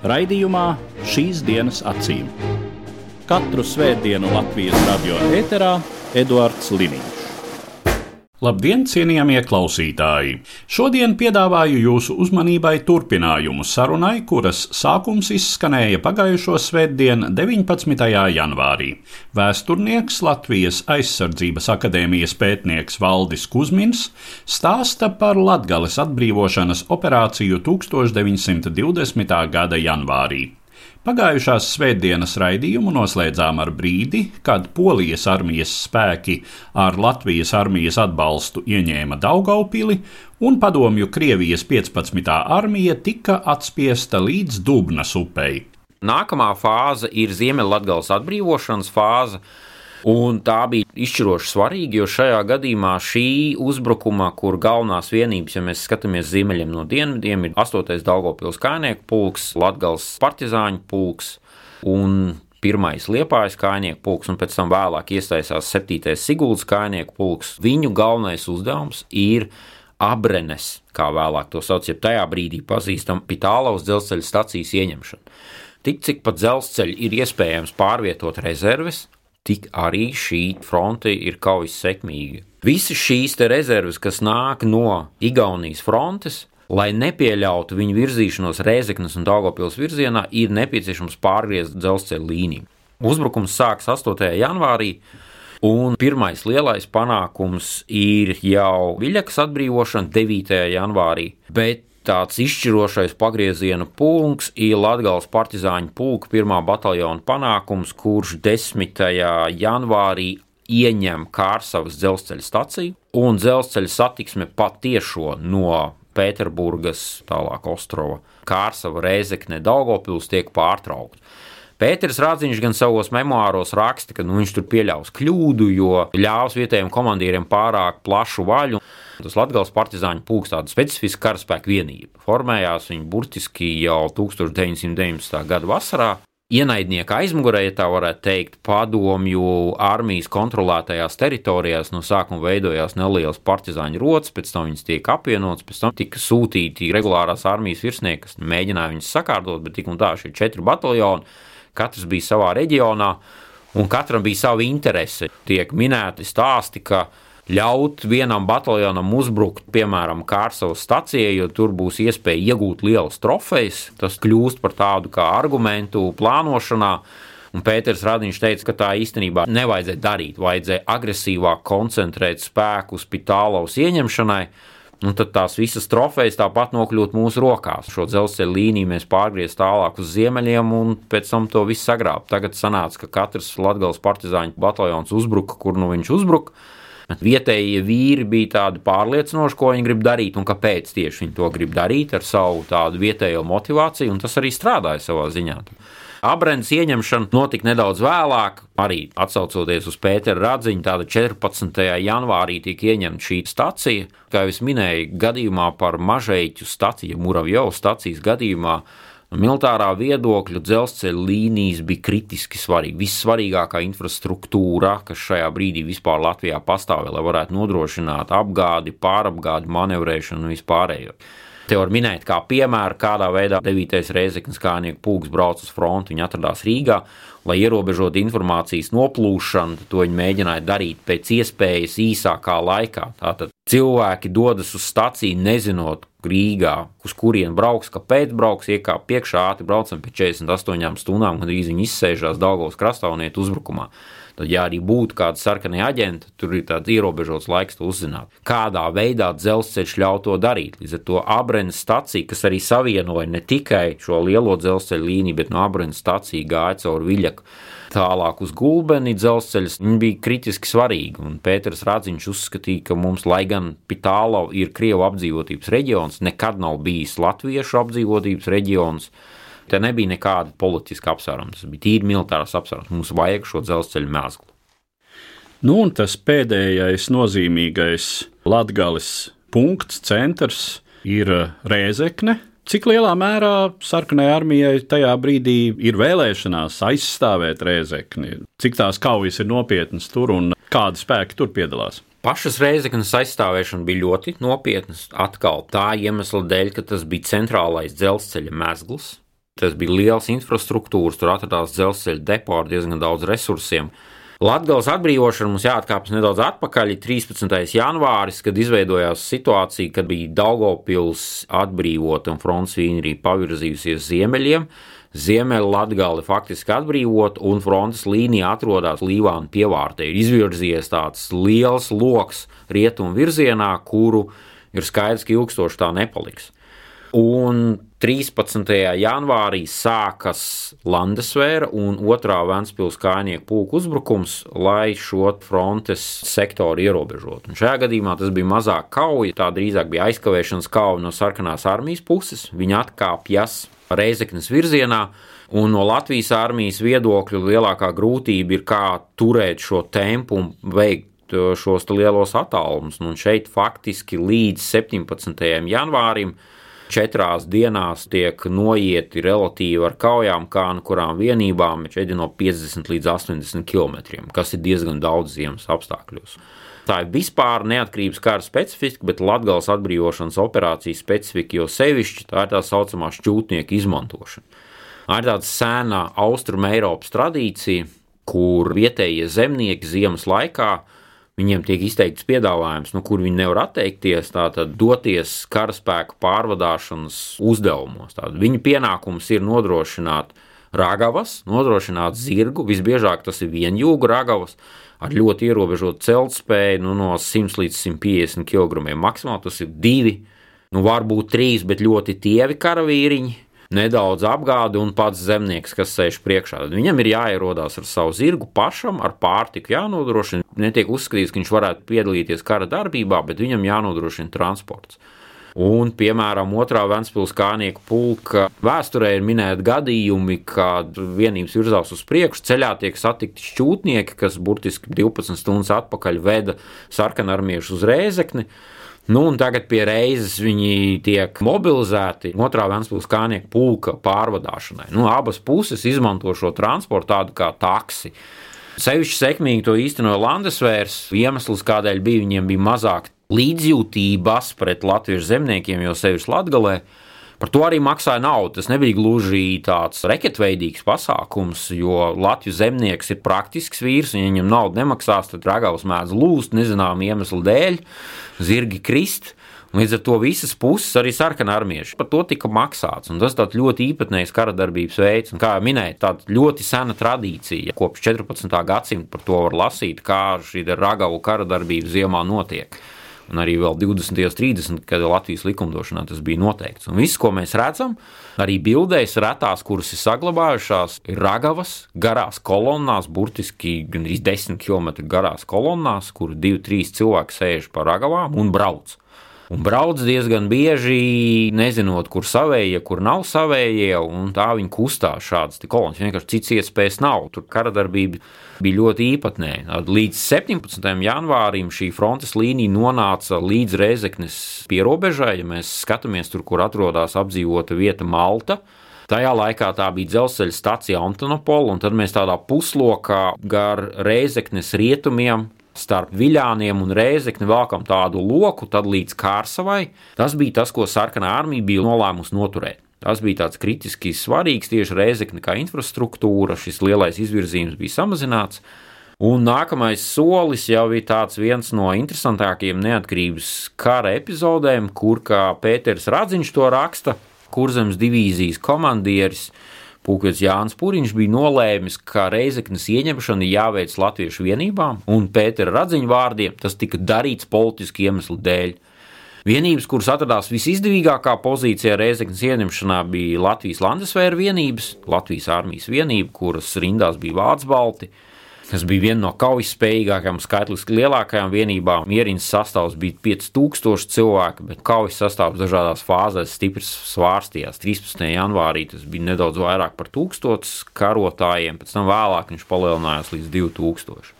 Raidījumā šīs dienas acīm. Katru svētdienu Latvijas radio eterā Eduards Liniņš. Labdien, cienījamie klausītāji! Šodien piedāvāju jūsu uzmanībai turpinājumu sarunai, kuras sākums izskanēja pagājušo svētdienu, 19. janvārī. Vēsturnieks Latvijas aizsardzības akadēmijas pētnieks Valdis Kusmins stāsta par Latgales atbrīvošanas operāciju 1920. gada janvārī. Pagājušās svētdienas raidījumu noslēdzām ar brīdi, kad Polijas armijas spēki ar Latvijas armijas atbalstu ieņēma Daugaupili un padomju Krievijas 15. armija tika atspiesta līdz Dubnas upei. Nākamā fāze ir Ziemeļvidgales atbrīvošanas fāze. Un tā bija izšķiroši svarīga, jo šajā gadījumā šī uzbrukuma, kur galvenās vienības, ja mēs skatāmies ziemeļiem no dienvidiem, ir 8. Daugopils kainieku pulks, Latgals partizāņu pulks un pirmais liepājas kainieku pulks, un pēc tam vēlāk iesaistās 7. Siguldas kainieku pulks. Viņu galvenais uzdevums ir abrenes, kā vēlāk to sauc, jeb tajā brīdī pazīstam Pitālaus dzelzceļa stacijas ieņemšanu. Tik cik pa dzelzceļu ir iespējams pārvietot rezerves, tik arī šī fronte ir kaujas sekmīga. Visas šīs rezerves, kas nāk no Igaunijas frontes, lai nepieļautu viņu virzīšanos Rēzeknas un Daugopils virzienā, ir nepieciešams pārgriezt dzelzceļa līniju. Uzbrukums sākas 8. janvārī, un pirmais lielais panākums ir jau Viļakas atbrīvošana 9. janvārī, bet tāds izšķirošais pagrieziena punkts ir Latvijas partizāņu pulka pirmā bataljona panākums, kurš 10. janvārī ieņem Kārsavas dzelzceļa staciju, un dzelzceļa satiksme patiešo no Pēterburgas, tālāk Ostrova, Kārsava, Rēzekne, Daugopils tiek pārtraukta. Pēters Rādziņš gan savos memoāros raksta, ka nu, viņš tur pieļaus kļūdu, jo ļāvis vietējiem komandieriem pārāk plašu vaļu. Tas Latvijas partizāņu pulks tāda specifiska karaspēka vienība. Formējās viņa burtiski jau 1919. gada vasarā. Ienaidnieka aizmugurē, ja tā varētu teikt, padomju armijas kontrolētajās teritorijās no sākuma veidojās neliels partizāņu rots, pēc tam viņas tiek apvienotas, pēc tam tika sūtīti regulārās armijas virsnieki, kas mēģināja viņus sakārtot, bet tik un tā šie četri bataljoni, katrs bija savā reģionā, un katram bija sava interese. Tiek minēti stāsti, ka ļaut vienam bataljonam uzbrukt, piemēram, Kārsavas stacijai, jo tur būs iespēja iegūt lielas trofejas. Tas kļūst par tādu kā argumentu plānošanā. Un Pēters Radiņš teica, ka tā īstenībā nevajadzēja darīt, vajadzēja agresīvāk koncentrēt spēku uz Pitālaus ieņemšanai, un tad tās visas trofejas tāpat nokļūt mūsu rokās. Šo dzelzceļa līniju mēs pārgriezt tālāk uz ziemeļiem un pēc tam to visu sagrābt. Tagad sanāca, ka katrs Latvijas partizāņu bataljons uzbruka, kur nu viņš uzbruka. Bet vietējie vīri bija tādi pārliecinoši, ko viņi grib darīt un kāpēc tieši viņi to grib darīt ar savu tādu vietējo motivāciju, un tas arī strādāja savā ziņā. Abrēnas ieņemšana notika nedaudz vēlāk, arī atsaucoties uz Pētera radziņu. Tāda 14. janvārī tika ieņemta šī stacija. Kā jau minēju, gadījumā par mažēķu staciju, Muravjovas stacijas gadījumā, militārā viedokļa dzelzceļa līnijas bija kritiski svarīga. Vissvarīgākā infrastruktūra, kas šajā brīdī vispār Latvijā pastāvēja, lai varētu nodrošināt apgādi, pārapgādi, manevrēšanu un vispārējo. Te var minēt, kā piemēru, kādā veidā 9. reizeknas kānieku pūks brauc uz fronti. Viņi atradās Rīgā, lai ierobežotu informācijas noplūšanu. To viņi mēģināja darīt pēc iespējas īsākā laikā. Tātad cilvēki dodas uz staciju, nezinot, Rīgā, uz kurien brauks, kāpēc brauks, iekāp piekšā, ātri braucam pēc 48 stundām, kad drīz viņi izsēžās Daugavas krastā un iet uzbrukumā. Tad, ja arī būtu kāda sarkanie aģenti, tur ir tāds ierobežots laiks to uzzināt. Kādā veidā dzelzceļš ļauj to darīt? Līdz ar to Abrenes stacija, kas arī savienoja ne tikai šo lielo dzelzceļa līniju, bet no Abrenes stācija gāja caur Viļaku tālāk uz gulbeni dzelzceļš bija kritiski svarīgi. Un Pēters Rādziņš uzskatīja, ka mums, lai gan Pitālo ir Krievu apdzīvotības reģions, nekad nav bijis latviešu apdzīvotības reģions. Te nebija nekāda politiska apsvēruma. Tas bija tīri militārs apsvērums. Mums vajag šo dzelzceļa mēslu. Nu, un tas pēdējais nozīmīgais latgales punkts, centrs ir Rēzekne. Cik lielā mērā sarkanajai armijai tajā brīdī ir vēlēšanās aizstāvēt Rēzekni? Cik tās kaujas ir nopietnas tur un kādi spēki tur piedalās? Pašas reizeknas aizstāvēšana bija ļoti nopietna. Atkal tā iemesla dēļ, ka tas bija centrālais dzelzceļa mezgls. Tas bija liels infrastruktūras, tur atradās dzelzceļa depo ar diezgan daudz resursiem. Latvijas atbrīvošana mums jāatkāpjas nedaudz atpakaļ. 13. janvāris, kad izveidojās situācija, kad bija Daugopils atbrīvota un fronts vīnrī pavirzījusies ziemeļiem. Ziemeļlatgali faktiski atbrīvot, un frontes līnija atrodas Līvāna pievārtē. Ir izvirzījies tāds liels lokus rietumu virzienā, kuru ir skaidrs, ka ilgstoši tā nepaliks. Un 13. janvārī sākas Landesvēra un otrā Vēncpils kājnieku pulku uzbrukums, lai šo frontes sektoru ierobežotu. Un šajā gadījumā tas bija mazāk kauja, tā drīzāk bija aizkavēšanas kauja no sarkanās armijas puses. Viņi atkāpjas Reizeknas virzienā. Un no Latvijas armijas viedokļa lielākā grūtība ir, kā turēt šo tempu un veikt uh, šos lielos attālumus. Un šeit faktiski līdz 17. janvārim četrās dienās tiek noieti relatīvi ar kaujām, kā no kurām vienībām ir no 50 līdz 80 km, kas ir diezgan daudz ziemas apstākļos. Tā ir vispār neatkarības kara specifika, bet Latvijas atbrīvošanas operācijas specifika, jo sevišķi tā ir tā saucamā šķūtnieka izmantošana. Tā ir tāda sena austrumu Eiropas tradīcija, kur vietējie zemnieki ziemas laikā viņiem tiek izteikts piedāvājums, no kur viņi nevar atteikties, tātad doties karaspēku pārvadāšanas uzdevumos. Tātad viņa pienākums ir nodrošināt ragavas, nodrošināt zirgu, visbiežāk tas ir vienjūgu ragavas, ar ļoti ierobežotu celtspēju, nu, no 100 līdz 150 kg. Maksimāli tas ir divi, nu, varbūt trīs, bet ļoti tievi karavīriņi. Nedaudz apgādi un pats zemnieks, kas sēž priekšā. Tad viņam ir jāierodās ar savu zirgu pašam, ar pārtiku jānodrošina. Netiek uzskatīts, ka viņš varētu piedalīties kara darbībā, bet viņam jānodrošina transports. Un, piemēram, otrā Vēncpils kānieku pulka vēsturē ir minēti gadījumi, kad vienības virzās uz priekšu, ceļā tiek satikti šķūtnieki, kas burtiski 12 stundas atpakaļ veda sarkanarmiešu uz rēzekni. Nu, tagad pie reizes viņi tiek mobilizēti otrā Vēncpils kānieku pulka pārvadāšanai. Nu, abas puses izmanto šo transportu tādu kā taksi. Sevišķi sekmīgi to īstenoja Landesvērs. Iemesls, kādēļ bija, viņiem bija mazāk līdzjūtības pret latviešu zemniekiem, jo sevišķi Latvijā. Par to arī maksāja naudu. Tas nebija gluži tāds reketveidīgs pasākums, jo Latvijas zemnieks ir praktisks vīrs, un ja viņam naudu nemaksās, tad ragavs mēdz lūst nezināmu iemeslu dēļ, zirgi krist. Līdz ar to visas puses, arī sarkanā armieši, par to tika maksāts. Tas ir ļoti īpatnējs kara darbības veids, un, kā jau minēju, tāda ļoti sena tradīcija. Kopš 14. gadsimta par to var lasīt, kā šī ragavu kara darbība ziemā notiek un arī vēl 20. un 30. kad Latvijas likumdošanā tas bija noteikts. Un viss, ko mēs redzam, arī bildēs retās, kuras ir saglabājušās, ir ragavas garās kolonnās, burtiski gandrīz 10 km garās kolonnās, kur 2-3 cilvēki sēž pa ragavām un brauc un brauc diezgan bieži, nezinot, kur savējie, kur nav savējie, un tā viņi kustās šādas kolonas. Vienkārši cits iespējas nav. Tur kara darbība bija ļoti īpatnēja. Līdz 17. janvārim šī frontes līnija nonāca līdz Reizeknes pierobežai, ja mēs skatāmies tur, kur atrodas apdzīvota vieta Malta. Tajā laikā tā bija dzelzceļa stacija Antonopola, un tad mēs tādā puslokā gar Reizeknes rietumiem starp viļāniem un rēzekni velkam tādu loku, tad līdz kārsavai. Tas bija tas, ko sarkanā armija bija nolēmusi noturēt. Tas bija tāds kritiski svarīgs tieši rēzekne kā infrastruktūra, šis lielais izvirzījums bija samazināts. Un nākamais solis jau tāds viens no interesantākajiem neatkarības kara epizodēm, kur kā Pēters Radziņš to raksta, kurzems divīzijas komandieris Pūkets Jānis Pūriņš bija nolēmis, ka Reizeknas ieņemšana jāveic latviešu vienībām, un Pētera radziņu vārdiem tas tika darīts politiski iemeslu dēļ. Vienības, kuras atradās visizdevīgākā pozīcijā Reizeknas ieņemšanā, bija Latvijas Landesvēra vienības, Latvijas armijas vienība, kuras rindās bija Vācu balti. Kas bija viena no kaujas spējīgākajām, skaitliski lielākajām vienībām. Mierīnas sastāvs bija 5000 cilvēku, bet kaujas sastāvs dažādās fāzēs stipri svārstījās. 13. janvārī tas bija nedaudz vairāk par 1000 karotājiem, pēc tam vēlāk viņš palielinājās līdz 2000.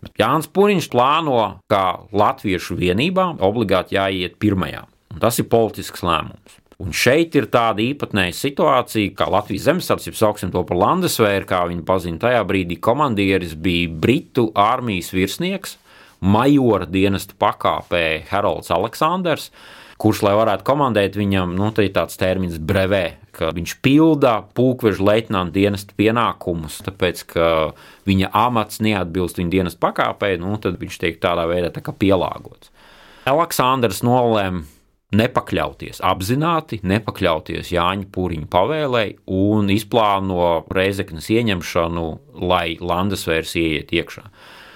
Bet Jānis Pūriņš plāno, ka latviešu vienībām obligāti jāiet pirmajā. Un tas ir politisks lēmums. Un šeit ir tāda īpatnēja situācija, ka Latvijas zemesardze, sauksim to par Landesvēru, kā viņi pazina tajā brīdī, komandieris bija Britu armijas virsnieks, majora dienesta pakāpē Harolds Aleksandrs, kurš, lai varētu komandēt viņam, nu, tā ir tāds termins brevē, ka viņš pilda pulkveža leitnanta dienesta pienākumus, tāpēc, ka viņa amats neatbilst viņa dienesta pakāpē, nu, tad viņš tiek tādā veidā tā pielāgots. Aleksandrs nolēma nepakļauties, apzināti nepakļauties Jāņa Pūriņa pavēlei un izplāno Reizeknas ieņemšanu, lai Landesvērs ieiet iekšā.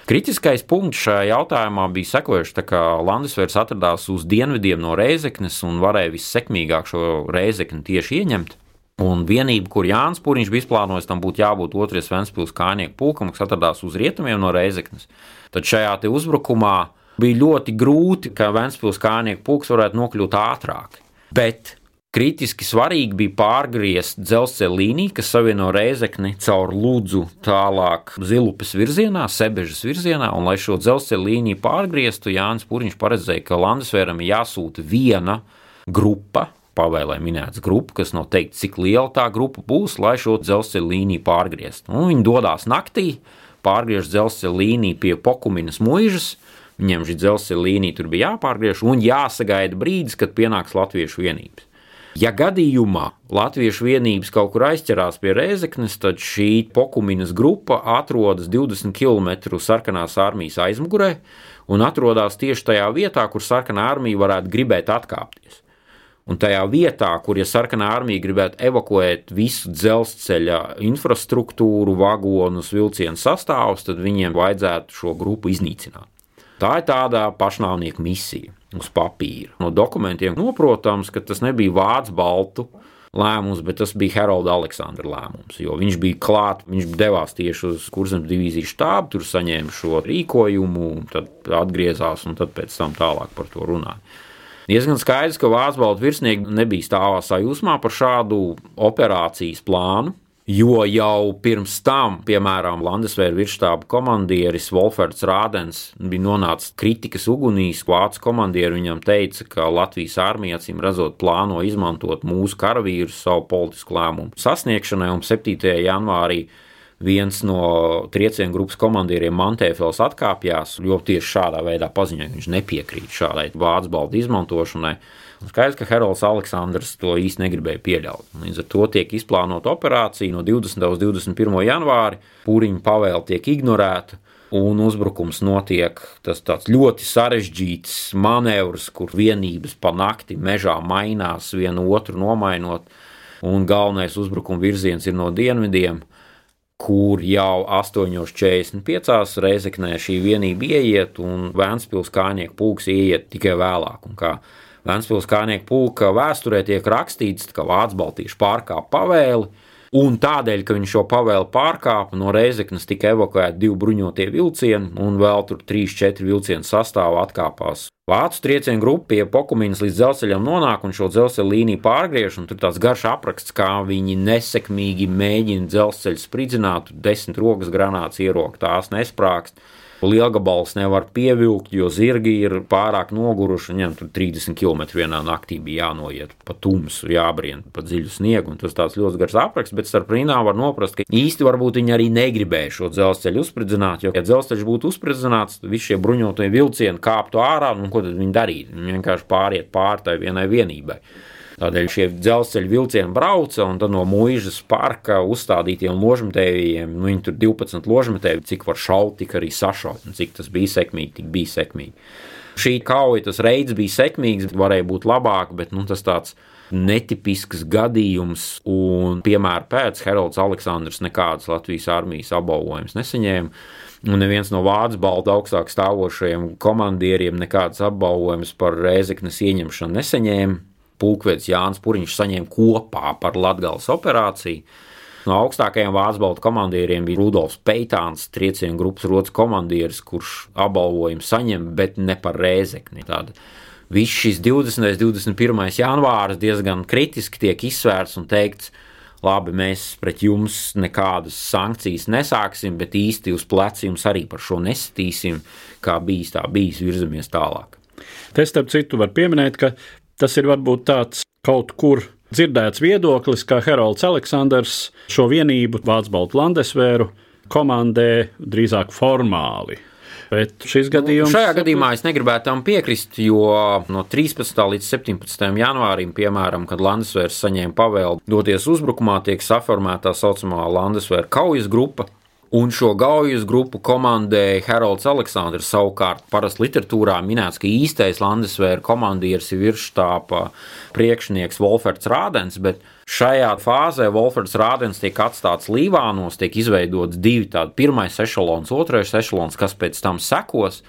Kritiskais punkts šajā jautājumā bija sekojošs, ka Landesvērs atradās uz dienvidiem no Reizeknas un varēja vissekmīgāk šo Reizekni tieši ieņemt. Un vienība, kur Jānis Pūriņš bija izplānojis, tam būtu jābūt otrais Ventspils kājnieku pulkam, kas atradās uz rietumiem no Reizeknas. Tad šajā uzbrukumā bija ļoti grūti, ka Vēnspils kājnieku pulks varētu nokļūt ātrāk. Bet kritiski svarīgi bija pārgriezt dzelzceļa līniju, kas savieno Reizekni caur Lūdzu tālāk Zilupes virzienā, Sebežas virzienā, un lai šo dzelzceļa līniju pārgrieztu, Jānis Puriņš paredzēja, ka Landesvēram jāsūta viena grupa, pavēlē minēts grupa, kas nav teikt, cik liela tā grupa būs, lai šo dzelzceļa līniju pārgrieztu. Un viņi dodas naktī, pārgriež dzelzceļa līniju pie Pokuminas mūžas, Viņiem šī dzelzceļa līnija tur bija jāpārgriež un jāsagaida brīdis, kad pienāks latviešu vienības. Ja gadījumā latviešu vienības kaut kur aizķerās pie Rēzeknes, tad šī pokuminas grupa atrodas 20 km sarkanās armijas aizmugurē un atrodas tieši tajā vietā, kur sarkanā armija varētu gribēt atkāpties. Un tajā vietā, kur ja sarkanā armija gribētu evakuēt visu dzelzceļa infrastruktūru, vagonus, vilcienu sastāvus, tad viņiem vajadzētu šo grupu iznīcināt. Tā ir tāda pašnāvnieku misija uz papīra. No dokumentiem noprotams, ka tas nebija vācu baltu lēmums, bet tas bija Harolda Aleksandra lēmums. Viņš bija klāts, viņš devās tieši uz kurzemes divīzijas štābu, tur saņēma šo rīkojumu, tad atgriezās un tad pēc tam tālāk par to runāja. Diezgan skaidrs, ka Vācu baltu virsnieki nebija stāvā sajūsmā par šādu operācijas plānu. Jo jau pirms tam, piemēram, Landesvēra virsštāba komandieris Wolfers Rādens bija nonācis kritikas ugunīs. Vācu komandieri viņam teica, ka Latvijas armija acīm redzot plāno izmantot mūsu karavīrus savu politisku lēmumu sasniegšanai, un 7. janvārī viens no triecienu grupas komandieriem Mantēfels atkāpjas, jo tieši šādā veidā paziņoja, ka viņš nepiekrīt šādai vācu baldu izmantošanai. Skaidrs, ka Heralds Aleksandrs to īsti negribēja pieļaut. Līdz ar to tiek izplānota operācija no 20. līdz 21. janvāri. Pūriņa pavēle tiek ignorēta. Un uzbrukums notiek tas ļoti sarežģīts manevrs, kur vienības pa nakti mežā mainās, vienu otru nomainot. Un galvenais uzbrukuma virziens ir no dienvidiem, kur jau 8,45 reizeknē šī vienība ieiet, un Vēnspils kājnieku pulks ieiet tikai vēlāk. Un kā Vēnspils kājnieku pulka vēsturē tiek rakstīts, ka Vācu Baltieši pārkāpa pavēli. Un tādēļ, ka viņš šo pavēli pārkāpa, no Reizeknas tika evakuēti divi bruņotie vilcieni, un vēl tur 3-4 vilcienu sastāvā atkāpās. Vācu triecienu grupa pie Pokumīnas līdz dzelzceļam nonāk un šo dzelzceļa līniju pārgriež, un tur tāds garš apraksts, kā viņi nesekmīgi mēģina dzelzceļu spridzināt, desmit rokas granāts ierokt, tās nesprāgst. Lielgabals nevar pievilkt, jo zirgi ir pārāk noguruši. Viņam tur 30 km vienā naktī bija jānoiet pa tumsu, jābrien pa dziļu sniegu. Tas tāds ļoti gars apraksts, bet starp rindām var noprast, ka īsti varbūt viņi arī negribēja šo dzelzceļu uzspridzināt. Jo, ja dzelzceļš būtu uzspridzināts, tad visi šie bruņotie vilcieni kāptu ārā, un ko tad viņi darītu? Viņi vienkārši pāriet pāri tai vienai vienībai. Tādēļ šie dzelzceļa vilcieni brauca, un no mūžas parka uzstādītiem ložmetējiem, nu, viņi tur 12 ložmetēji, cik var šaut, tik arī sašaut, un cik tas bija sekmīgi, tik bija sekmīgi. Šī kauja, tas reids bija sekmīgs, varēja būt labāk, bet nu, tas tāds netipisks gadījums, un piemēram pēc Heralds Aleksandrs nekādas Latvijas armijas apbalvojumus nesaņēma. Un neviens no vācu balda augstāk stāvošajiem komandieriem nekādas apbalvojumus par Rēzeknes ieņemšanu nesaņēma pulkvedis Jānis Puriņš saņēma kopā par Latgales operāciju. No augstākajiem vācu baltu komandieriem bija Rudolfs Peitāns, triecienu grupas rotas komandieris, kurš apbalvojumu saņem, bet ne par rēzekni. Tāda. Viss šis 20. un 21. janvārs diezgan kritiski tiek izsvērts un teikts, labi, mēs pret jums nekādas sankcijas nesāksim, bet īsti uz pleca jums arī par šo nesitīsim, kā bijis, tā bijis, virzamies tālāk. Te starp citu var pieminēt, ka tas ir varbūt tāds kaut kur dzirdēts viedoklis, ka Heralds Aleksandrs šo vienību Vācu Baltu Landesvēru komandē drīzāk formāli. Bet šis gadījums. Nu, šajā gadījumā es negribētu tam piekrist, jo no 13. līdz 17. janvārim, piemēram, kad Landesvērs saņēma pavēlu doties uzbrukumā, tiek saformēta tā saucamā Landesvēra kaujas grupa, Un šo gaujas grupu komandēja Haralds Aleksandrs. Savukārt, parasti literatūrā minēts, ka īstais Landesvēra komandieris ir virsštāpa priekšnieks Wolferts Rādens, bet šajā fāzē Wolferts Rādens tiek atstāts Līvānos, tiek izveidots divi tādi - pirmais ešalons, otrais ešalons, kas pēc tam sekos.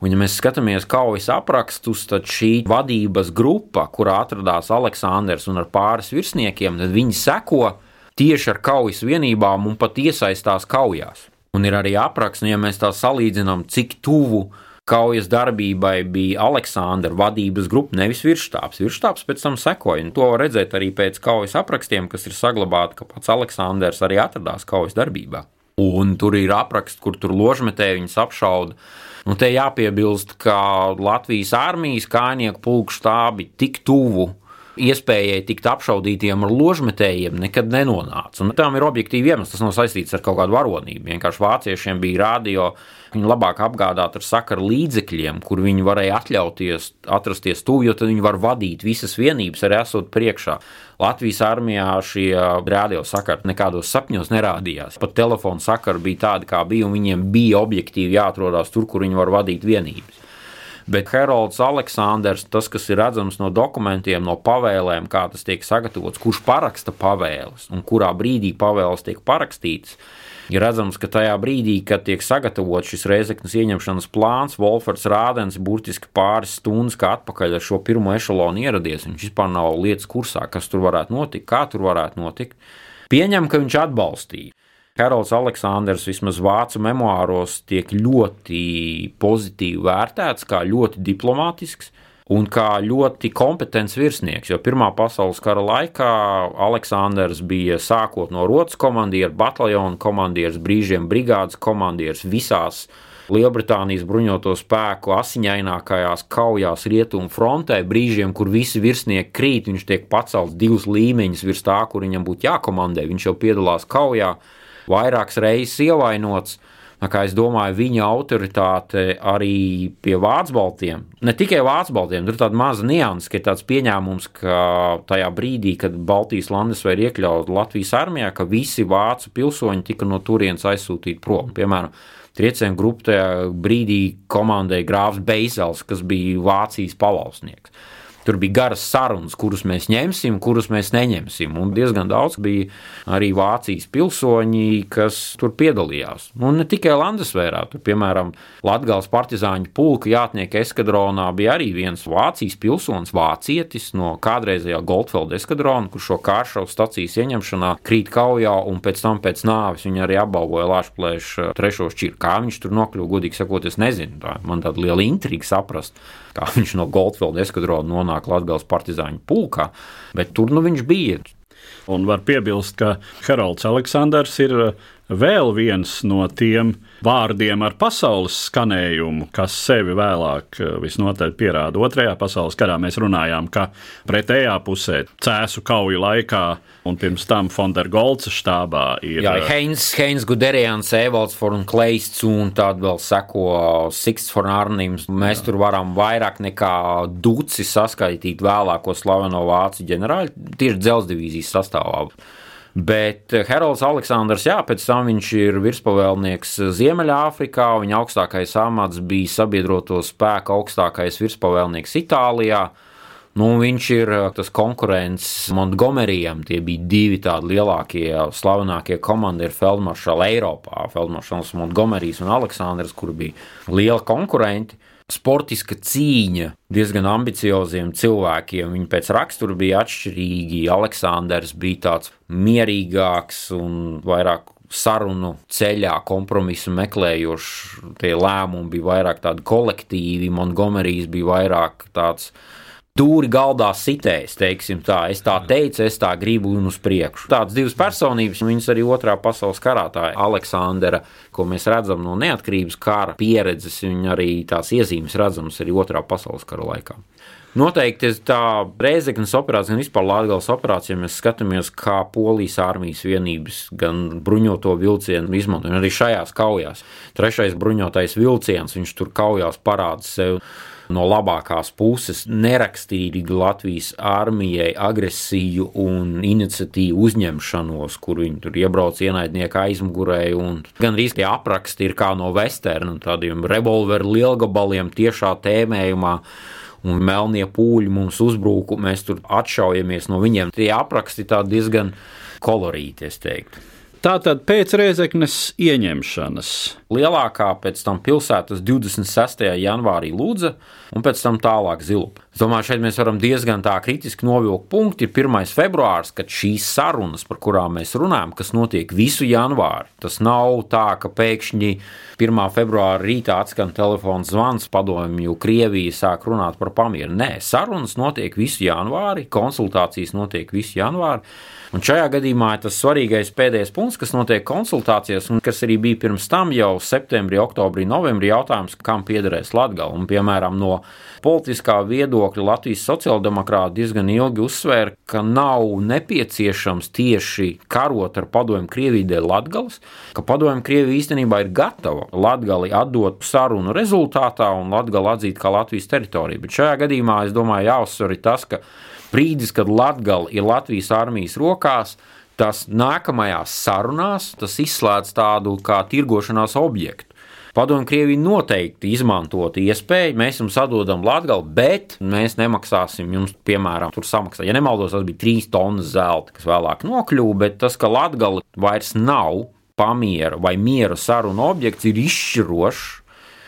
Un, ja mēs skatāmies kaujas aprakstus, tad šī vadības grupa, kurā atradās Aleksandrs un ar pāris virsniekiem, tad viņi seko tieši ar kaujas vienībām un pat iesaistās kaujās. Un ir arī apraksts, nu, ja mēs tā salīdzinām, cik tuvu kaujas darbībai bija Aleksandra vadības grupa, nevis virsštāps. Virsštāps pēc tam sekoja, un to var redzēt arī pēc kaujas aprakstiem, kas ir saglabāti, ka pats Aleksandrs arī atradās kaujas darbībā. Un tur ir apraksts, kur tur ložmetēji viņus apšauda. Nu, te jāpiebilst, ka Latvijas armijas kājnieku pulku štābi tik tuvu iespējai tikt apšaudītiem ar ložmetējiem nekad nenonāca. Un tam ir objektīvi iemesls, tas nav saistīts ar kaut kādu varonību. Vienkārši vāciešiem bija rādio, viņi labāk apgādāt ar sakaru līdzekļiem, kur viņi varēja atļauties atrasties tuvu, jo tad viņi var vadīt visas vienības, arī esot priekšā. Latvijas armijā šie rādio sakari nekādos sapņos nerādījās. Pat telefona sakari bija tādi, kā bija, un viņiem bija objektīvi jāatrodas tur, kur viņi var vadīt vienības. Bet Heralds Aleksandrs, tas, kas ir redzams no dokumentiem, no pavēlēm, kā tas tiek sagatavots, kurš paraksta pavēles un kurā brīdī pavēles tiek parakstītas, ir redzams, ka tajā brīdī, kad tiek sagatavots šis reizeknas ieņemšanas plāns, Wolfers Rādens burtiski pāris stundas kā atpakaļ ar šo pirmo ešalonu ieradies. Viņš vispār nav lietas kursā, kas tur varētu notikt, kā tur varētu notikt. Pieņem, ka viņš atbalstīja. Karls Aleksandrs vismaz vācu memoāros tiek ļoti pozitīvi vērtēts, kā ļoti diplomātisks un kā ļoti kompetents virsnieks. Jo Pirmā pasaules kara laikā Aleksandrs bija sākot no rotas komandieris, bataljona komandieris, brīžiem brigādes komandieris visās Lielbritānijas bruņoto spēku asiņainākajās kaujās rietumu frontē, brīžiem, kur visi virsnieki krīt, viņš tiek pacelts divus līmeņus virs tā, kur viņam būtu jākomandē. Viņš jau piedalās kaujā vairākas reizes ievainots. Es domāju, viņa autoritāte arī pie vācu baltiem, ne tikai vācu baltiem, tur ir tāda maza nianses, ka ir tāds pieņēmums, ka tajā brīdī, kad Baltijas landes vai iekļauts Latvijas armijā, ka visi vācu pilsoņi tika no turienes aizsūtīti prom. Piemēram, triecienu grupu tajā brīdī komandēja grāfs Beizels, kas bija Vācijas pavalsnieks. Tur bija garas sarunas, kurus mēs ņemsim, kurus mēs neņemsim. Un diezgan daudz bija arī Vācijas pilsoņi, kas tur piedalījās. Un ne tikai Landesvērā, tur, piemēram, Latvijas partizāņu pulka jātnieka eskadronā bija arī viens Vācijas pilsonis, vācietis no kādreizējā Goldfelda eskadrona, kurš šo kāršavu stacijas ieņemšanā krīt kaujā un pēc tam pēc nāves viņa arī apbalvoja Lāšplēšu trešo šķiru. Kā viņš tur nokļuva, godīgi sakot, es nezinu. Tā man tāda liela intriga saprast kā viņš no Goldfelda eskadrona nonāk Latvijas partizāņu pulkā, bet tur nu viņš bija. Un var piebilst, ka Haralds Aleksandrs ir vēl viens no tiem vārdiem ar pasaules skanējumu, kas sevi vēlāk eh, visnotaļ pierāda. Otrajā pasaules karā mēs runājām, ka pretējā pusē cēsu kauju laikā un pirms tam Fondergolca štābā ir Jā, Heins, Heins Guderians, Evalds Forn Kleists un tad vēl seko Siksts Forn Arnims. Mēs Jā. tur varam vairāk nekā duci saskaitīt vēlāko slaveno vācu ģenerāļu tieši dzelzdivīzijas sastāvā. Bet Heralds Aleksandrs, jā, pēc tam viņš ir virspavēlnieks Ziemeļāfrikā. Viņa augstākais amats bija sabiedroto spēku augstākais virspavēlnieks Itālijā. Nu, viņš ir eh, tas konkurents Montgomerijam. Tie bija divi tādi lielākie, slavenākie komandieri Feldmaršala Eiropā. Feldmaršals Montgomerijs un Aleksandrs, kur bija liela konkurenti. Sportiska cīņa diezgan ambicioziem cilvēkiem. Viņi pēc rakstura bija atšķirīgi. Aleksandrs bija tāds mierīgāks un vairāk sarunu ceļā, kompromisu meklējošs. Tie lēmumi bija vairāk tādi kolektīvi, Montgomerijs bija vairāk tāds dūri galdā sitējis, teiksim tā. Es tā teicu, es tā gribu un uz priekšu. Tādas divas personības, viņas arī otrā pasaules karā, tā Aleksandra, ko mēs redzam no neatkarības kara pieredzes, viņa arī tās iezīmes redzamas arī otrā pasaules kara laikā. Noteikti tā Reizeknas operācija, gan vispār Latvijas operācija, ja mēs skatāmies, kā polijas armijas vienības, gan bruņoto vilcienu izmanto, arī šajās kaujās. Trešais bruņotais vilciens, viņš tur kaujās parāda sevi no labākās puses nerakstīgi Latvijas armijai agresiju un iniciatīvu uzņemšanos, kur viņi tur iebrauc ienaidnieka aizmugurē. Gan arī tie apraksti ir kā no vesterna, tādiem revolveru lielgabaliem tiešā tēmējumā un melnie pūļi mums uzbruka, mēs tur atšaujamies no viņiem. Tie apraksti diezgan kolorīti, es teiktu. Tātad pēc Rēzeknes ieņemšanas. Lielākā pēc tam pilsētas 26. janvārī Lūdza un pēc tam tālāk Zilupa. Es domāju, šeit mēs varam diezgan tā kritiski novilkt punktu. Ir 1. februārs, kad šīs sarunas, par kurām mēs runājam, kas notiek visu janvāru. Tas nav tā, ka pēkšņi 1. februāra rītā atskan telefons zvans padomju, Krievija sāk runāt par pamieru. Nē, sarunas notiek visu janvāri, konsultācijas notiek visu janvāri. Un šajā gadījumā tas svarīgais pēdējais punkts, kas notiek konsultācijās, un kas arī bija pirms tam jau septembrī, oktobrī, novembrī, jautājums, kam piederēs Latvija. Un, piemēram, no politiskā viedokļa Latvijas sociāldemokrāti diezgan ilgi uzsvēra, ka nav nepieciešams tieši karot ar padomju Krieviju dēļ Latvijas, ka padomju Krievija īstenībā ir gatava Latviju atdot sarunu rezultātā un Latviju atzīt kā Latvijas teritoriju. Bet šajā gadījumā es domāju, jāuzsver tas, ka brīdis, kad Latvija ir Latvijas armijas rokās, tas nākamajās sarunās tas izslēdz tādu kā tirgošanās objektu. Padomju Krievija noteikti izmantot iespēju, mēs jums atdodam Latviju, bet mēs nemaksāsim jums, piemēram, tur samaksāt. Ja nemaldos, tas bija 3 tonnas zelta, kas vēlāk nokļuva, bet tas, ka Latvija vairs nav pamiera vai miera sarunu objekts, ir izšķirošs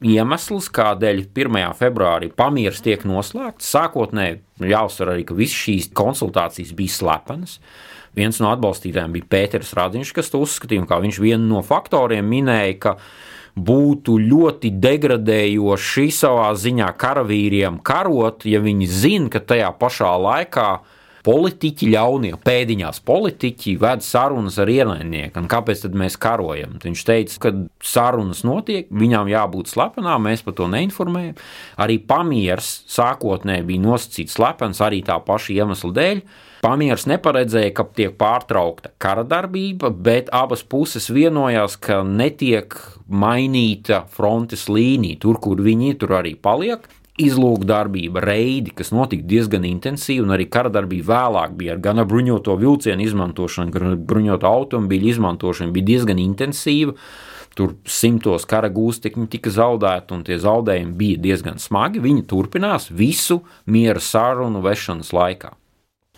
iemesls, kādēļ 1. februārī pamieris tiek noslēgts. Sākotnēji jāuzsver arī, ka visas šīs konsultācijas bija slepenas. Viens no atbalstītājiem bija Pēters Radiņš, kas to uzskatīja, kā viņš vienu no faktoriem minēja, ka būtu ļoti degradējoši savā ziņā karavīriem karot, ja viņi zina, ka tajā pašā laikā politiķi, ļaunie pēdiņās politiķi ved sarunas ar ienaidnieku. Kāpēc tad mēs karojam? Viņš teica, ka sarunas notiek, viņām jābūt slepenām, mēs par to neinformējam. Arī pamieris sākotnēji bija nosacīts slepens arī tā paša iemesla dēļ. Pamieris neparedzēja, ka tiek pārtraukta kara darbība, bet abas puses vienojās, ka netiek mainīta frontes līnija. Tur, kur viņi tur arī paliek, izlūkdarbība, reidi, kas notika diezgan intensīvi, un arī kara darbība vēlāk bija ar gan ar bruņoto vilcienu izmantošanu, gan bruņoto automobīļu izmantošanu, bija diezgan intensīva. Tur simtos kara gūstekņi tika zaudēti, un tie zaudējumi bija diezgan smagi. Viņi turpinās visu miera sarunu vešanas laikā.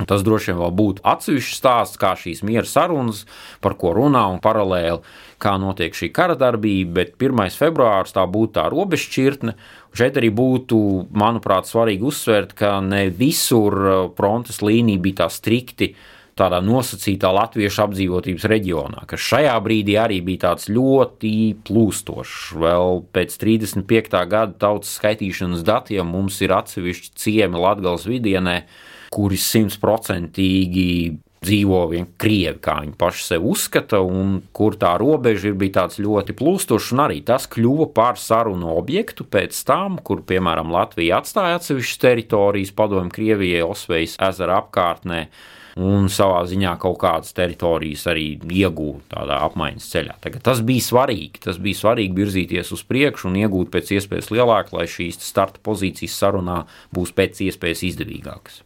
Tas droši vien vēl būtu atsevišķs stāsts, kā šīs miera sarunas, par ko runā un paralēli, kā notiek šī kara darbība, bet 1. februāris tā būtu tā robežšķirtne. Šeit arī būtu, manuprāt, svarīgi uzsvērt, ka ne visur uh, frontes līnija bija tā strikti tādā nosacītā latviešu apdzīvotības reģionā, kas šajā brīdī arī bija tāds ļoti plūstošs. Vēl pēc 35. gada tautas skaitīšanas datiem mums ir atsevišķi ciemi Latgales vidienē, kuri simtprocentīgi dzīvo vien krievi, kā viņi paši sev uzskata, un kur tā robeža ir bija tāds ļoti plūstošs, un arī tas kļuva par sarunu objektu pēc tam, kur, piemēram, Latvija atstāja atsevišķas teritorijas padomju Krievijai, Osvejas ezera apkārtnē, un savā ziņā kaut kādas teritorijas arī iegūt tādā apmaiņas ceļā. Tagad tas bija svarīgi. Tas bija svarīgi virzīties uz priekšu un iegūt pēc iespējas lielāku, lai šīs starta pozīcijas sarunā būs pēc iespējas izdevīgākas.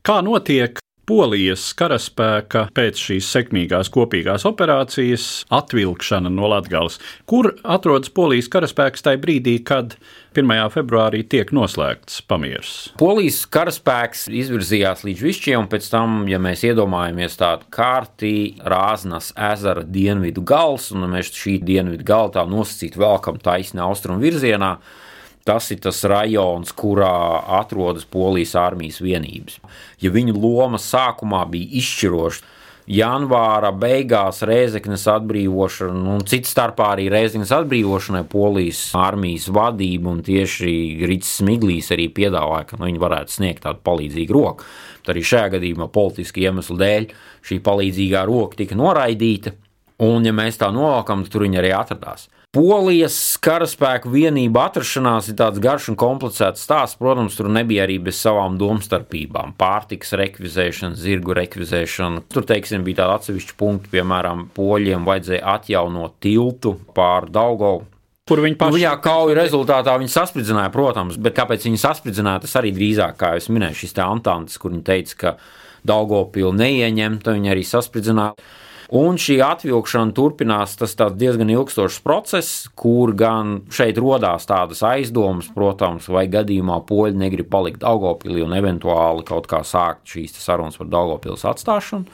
Kā notiek Polijas karaspēka pēc šīs sekmīgās kopīgās operācijas atvilkšana no Latvijas, kur atrodas Polijas karaspēks tajā brīdī, kad 1. februārī tiek noslēgts pamieris. Polijas karaspēks izvirzījās līdz Višķiem, un pēc tam, ja mēs iedomājamies tādu kārti, Rāznas ezera dienvidu gals, un mēs šī dienvidu gala tā nosacīt velkam taisni austrumu virzienā, Tas ir tas rajons, kurā atrodas polijas armijas vienības. Ja viņu loma sākumā bija izšķiroša, janvāra beigās Rēzeknes atbrīvošana, un cits starpā arī Rēzeknes atbrīvošanai polijas armijas vadība un tieši Rīts Smiglīs arī piedāvāja, ka nu, viņi varētu sniegt tādu palīdzīgu roku. Tad arī šajā gadījumā politiski iemeslu dēļ šī palīdzīgā roka tika noraidīta, un ja mēs tā novalkam, tad tur viņi arī atradās. Polijas karaspēku vienību atrašanās ir tāds garš un komplicēts stāsts. Protams, tur nebija arī bez savām domstarpībām. Pārtikas rekvizēšana, zirgu rekvizēšana. Tur, teiksim, bija tādi atsevišķi punkti, piemēram, poļiem vajadzēja atjaunot tiltu pār Daugovu. Kur viņi paši Nu, jā, kauju rezultātā viņi saspridzināja, protams, bet kāpēc viņi saspridzināja, tas arī drīzāk, kā jau minēju, šis te Antantis, kur viņi teica, ka Daugopili neieņemta, viņi arī saspridzināja. Un šī atvilkšana turpinās. Tas ir diezgan ilgstošs process, kur gan šeit radās tādas aizdomas, protams, vai gadījumā poļi negrib palikt Daugopilī un eventuāli kaut kā sākt šīs sarunas par Daugopils atstāšanu.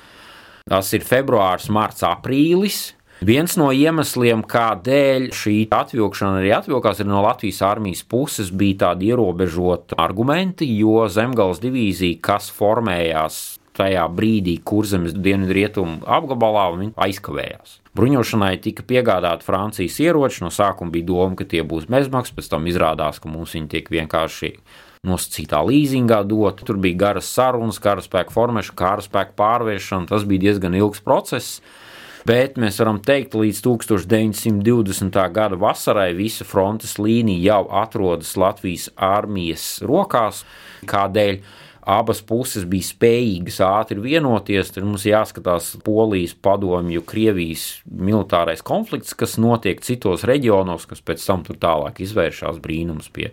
Tas ir februāris, marts, aprīlis. Viens no iemesliem, kādēļ šī atvilkšana arī atvilkās, ir no Latvijas armijas puses, bija tādi ierobežoti argumenti, jo Zemgales divīzija, kas formējās tajā brīdī kurzemes dienvidrietumu apgabalā, viņi aizkavējās. Bruņošanai tika piegādāti Francijas ieroči. No sākuma bija doma, ka tie būs bezmaksas, pēc tam izrādās, ka mums viņi tiek vienkārši nosacītā līzingā dot. Tur bija garas sarunas, karaspēka formēšana, karaspēka pārvēršana. Tas bija diezgan ilgs process. Bet mēs varam teikt, ka līdz 1920. gada vasarai visa frontes līnija jau atrodas Latvijas armijas rokās. Kādēļ? Abas puses bija spējīgas ātri vienoties, tad mums jāskatās Polijas, Padomju, Krievijas militārais konflikts, kas notiek citos reģionos, kas pēc tam tur tālāk izvēršas brīnums pie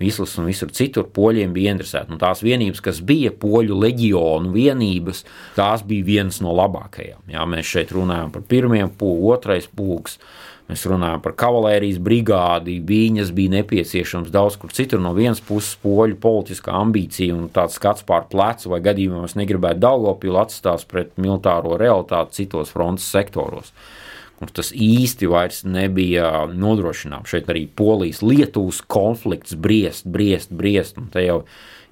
Vislas un visur citur. Poļiem bija interesēti. Nu, tās vienības, kas bija poļu leģionu vienības, tās bija vienas no labākajām. Jā, mēs šeit runājam par pirmiem pūgu, otrais pūgs. Mēs runājam par kavalērijas brigādi. Viņas bija nepieciešams daudz kur citur. No vienas puses, poļu politiskā ambīcija un tāds skats pār plecu, vai gadījumā mēs negribētu Daugopilu atstāt pret militāro realitāti citos frontes sektoros. Un tas īsti vairs nebija nodrošināms. Šeit arī Polijas-Lietuvas konflikts briest, briest, briest. Un te jau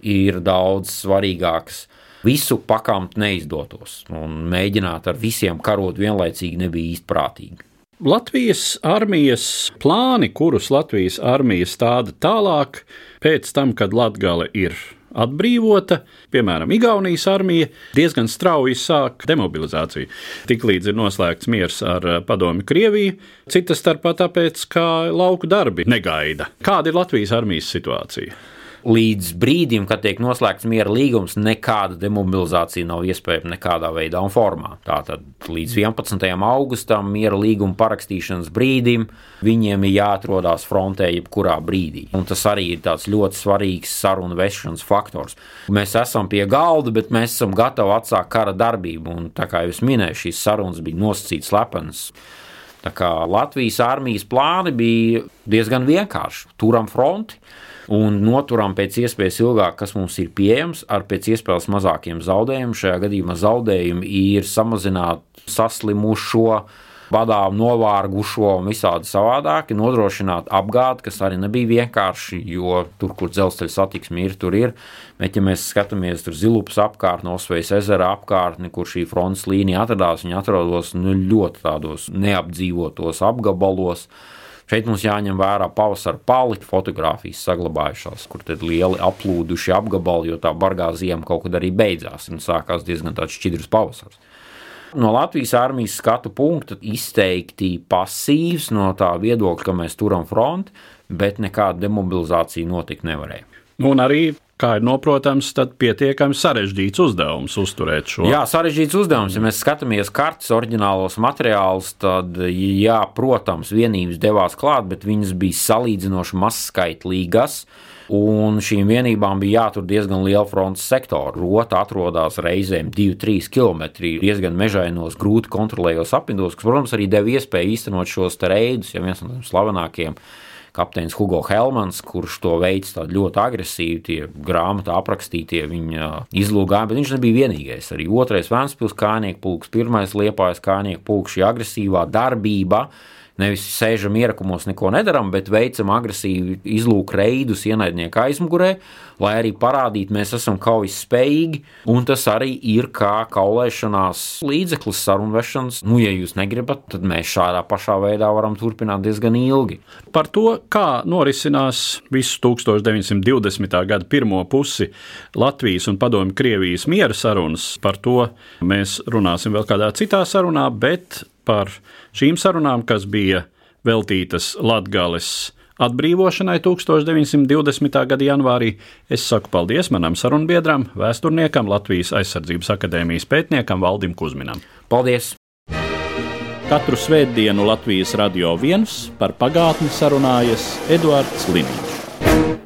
ir daudz svarīgāks visu pakamt neizdotos. Un mēģināt ar visiem karot vienlaicīgi nebija īsti prātīgi. Latvijas armijas plāni, kurus Latvijas armija stāda tālāk, pēc tam, kad Latgale ir atbrīvota, piemēram, Igaunijas armija diezgan strauji sāk demobilizāciju. Tiklīdz ir noslēgts miers ar Padomi Krieviju, citas starpā tāpēc, ka lauku darbi negaida. Kāda ir Latvijas armijas situācija? Līdz brīdim, kad tiek noslēgts miera līgums, nekāda demobilizācija nav iespējama nekādā veidā un formā. Tātad līdz 11. augustam, miera līguma parakstīšanas brīdim, viņiem ir jāatrodas frontē jebkurā brīdī. Un tas arī ir ļoti svarīgs sarunu vešanas faktors. Mēs esam pie galda, bet mēs esam gatavi atsākt kara darbību. Un, kā jau minēju, šīs sarunas bija nosacītas slepenas. Latvijas armijas plāni bija diezgan vienkārši. Turam fronti, un noturam pēc iespējas ilgāk, kas mums ir pieejams, ar pēc iespējas mazākiem zaudējumiem. Šajā gadījumā zaudējumi ir samazināt saslimušo. Badām novārgušo un visādi savādāki, nodrošināt apgādi, kas arī nebija vienkārši, jo tur, kur dzelzceļa satiksme ir, tur ir. Bet, ja mēs skatāmies tur zilupas apkārtni, Osvejas ezera apkārtni, kur šī frontes līnija atradās, viņi atrodas nu, ļoti tādos neapdzīvotos apgabalos. Šeit mums jāņem vērā pavasara palika fotografijas saglabājušās, kur tad lieli aplūduši apgabali, jo tā bargā ziema kaut kad arī beidzās un sākās diezgan tāds šķidrs pavasars. No Latvijas armijas skatu punkta izteikti pasīvs no tā viedokļa, ka mēs turam fronti, bet nekāda demobilizācija notikt nevarēja. Nu, un arī kā ir noprotams, tad pietiekami sarežģīts uzdevums uzturēt šo. Jā, sarežģīts uzdevums. Ja mēs skatāmies kartes, oriģinālos materiālus, tad, jā, protams, vienības devās klāt, bet viņas bija salīdzinoši mazskaitlīgas. Un šīm vienībām bija jātur diezgan liela frontes sektora. Rota atrodas reizēm 2-3 km diezgan mežainos, grūti kontrolējos apvidos, kas, protams, arī deva iespēju īstenot šos reidus, ja viens no tiem slavenākajiem kapteinis Hugo Helmans, kurš to veids ļoti agresīvi, tie grāmatā aprakstītie viņa izlūgājumi, bet viņš nebija vienīgais. Arī otrais Vēnspils kājnieku pulks, pirmais liepājas kājnieku pulks, šī agresīvā darbība nevis sēžam ierakumos, neko nedaram, bet veicam agresīvu izlūku reidus ienaidnieku aizmugurē, lai arī parādītu, mēs esam kaujas spējīgi. Un tas arī ir kā kaulēšanās līdzeklis sarunvešanas. Nu, ja jūs negribat, tad mēs šādā pašā veidā varam turpināt diezgan ilgi. Par to, kā norisinās visu 1920. gada pirmo pusi Latvijas un Padomju Krievijas miera sarunas, par to mēs runāsim vēl kādā citā sarunā, bet par šīm sarunām, kas bija veltītas Latgales atbrīvošanai 1920. gada janvārī, es saku paldies manam sarunbiedram, vēsturniekam, Latvijas aizsardzības akadēmijas pētniekam Valdim Kusminam. Paldies! Katru svētdienu Latvijas radio viens par pagātni sarunājas Eduards Liniņš.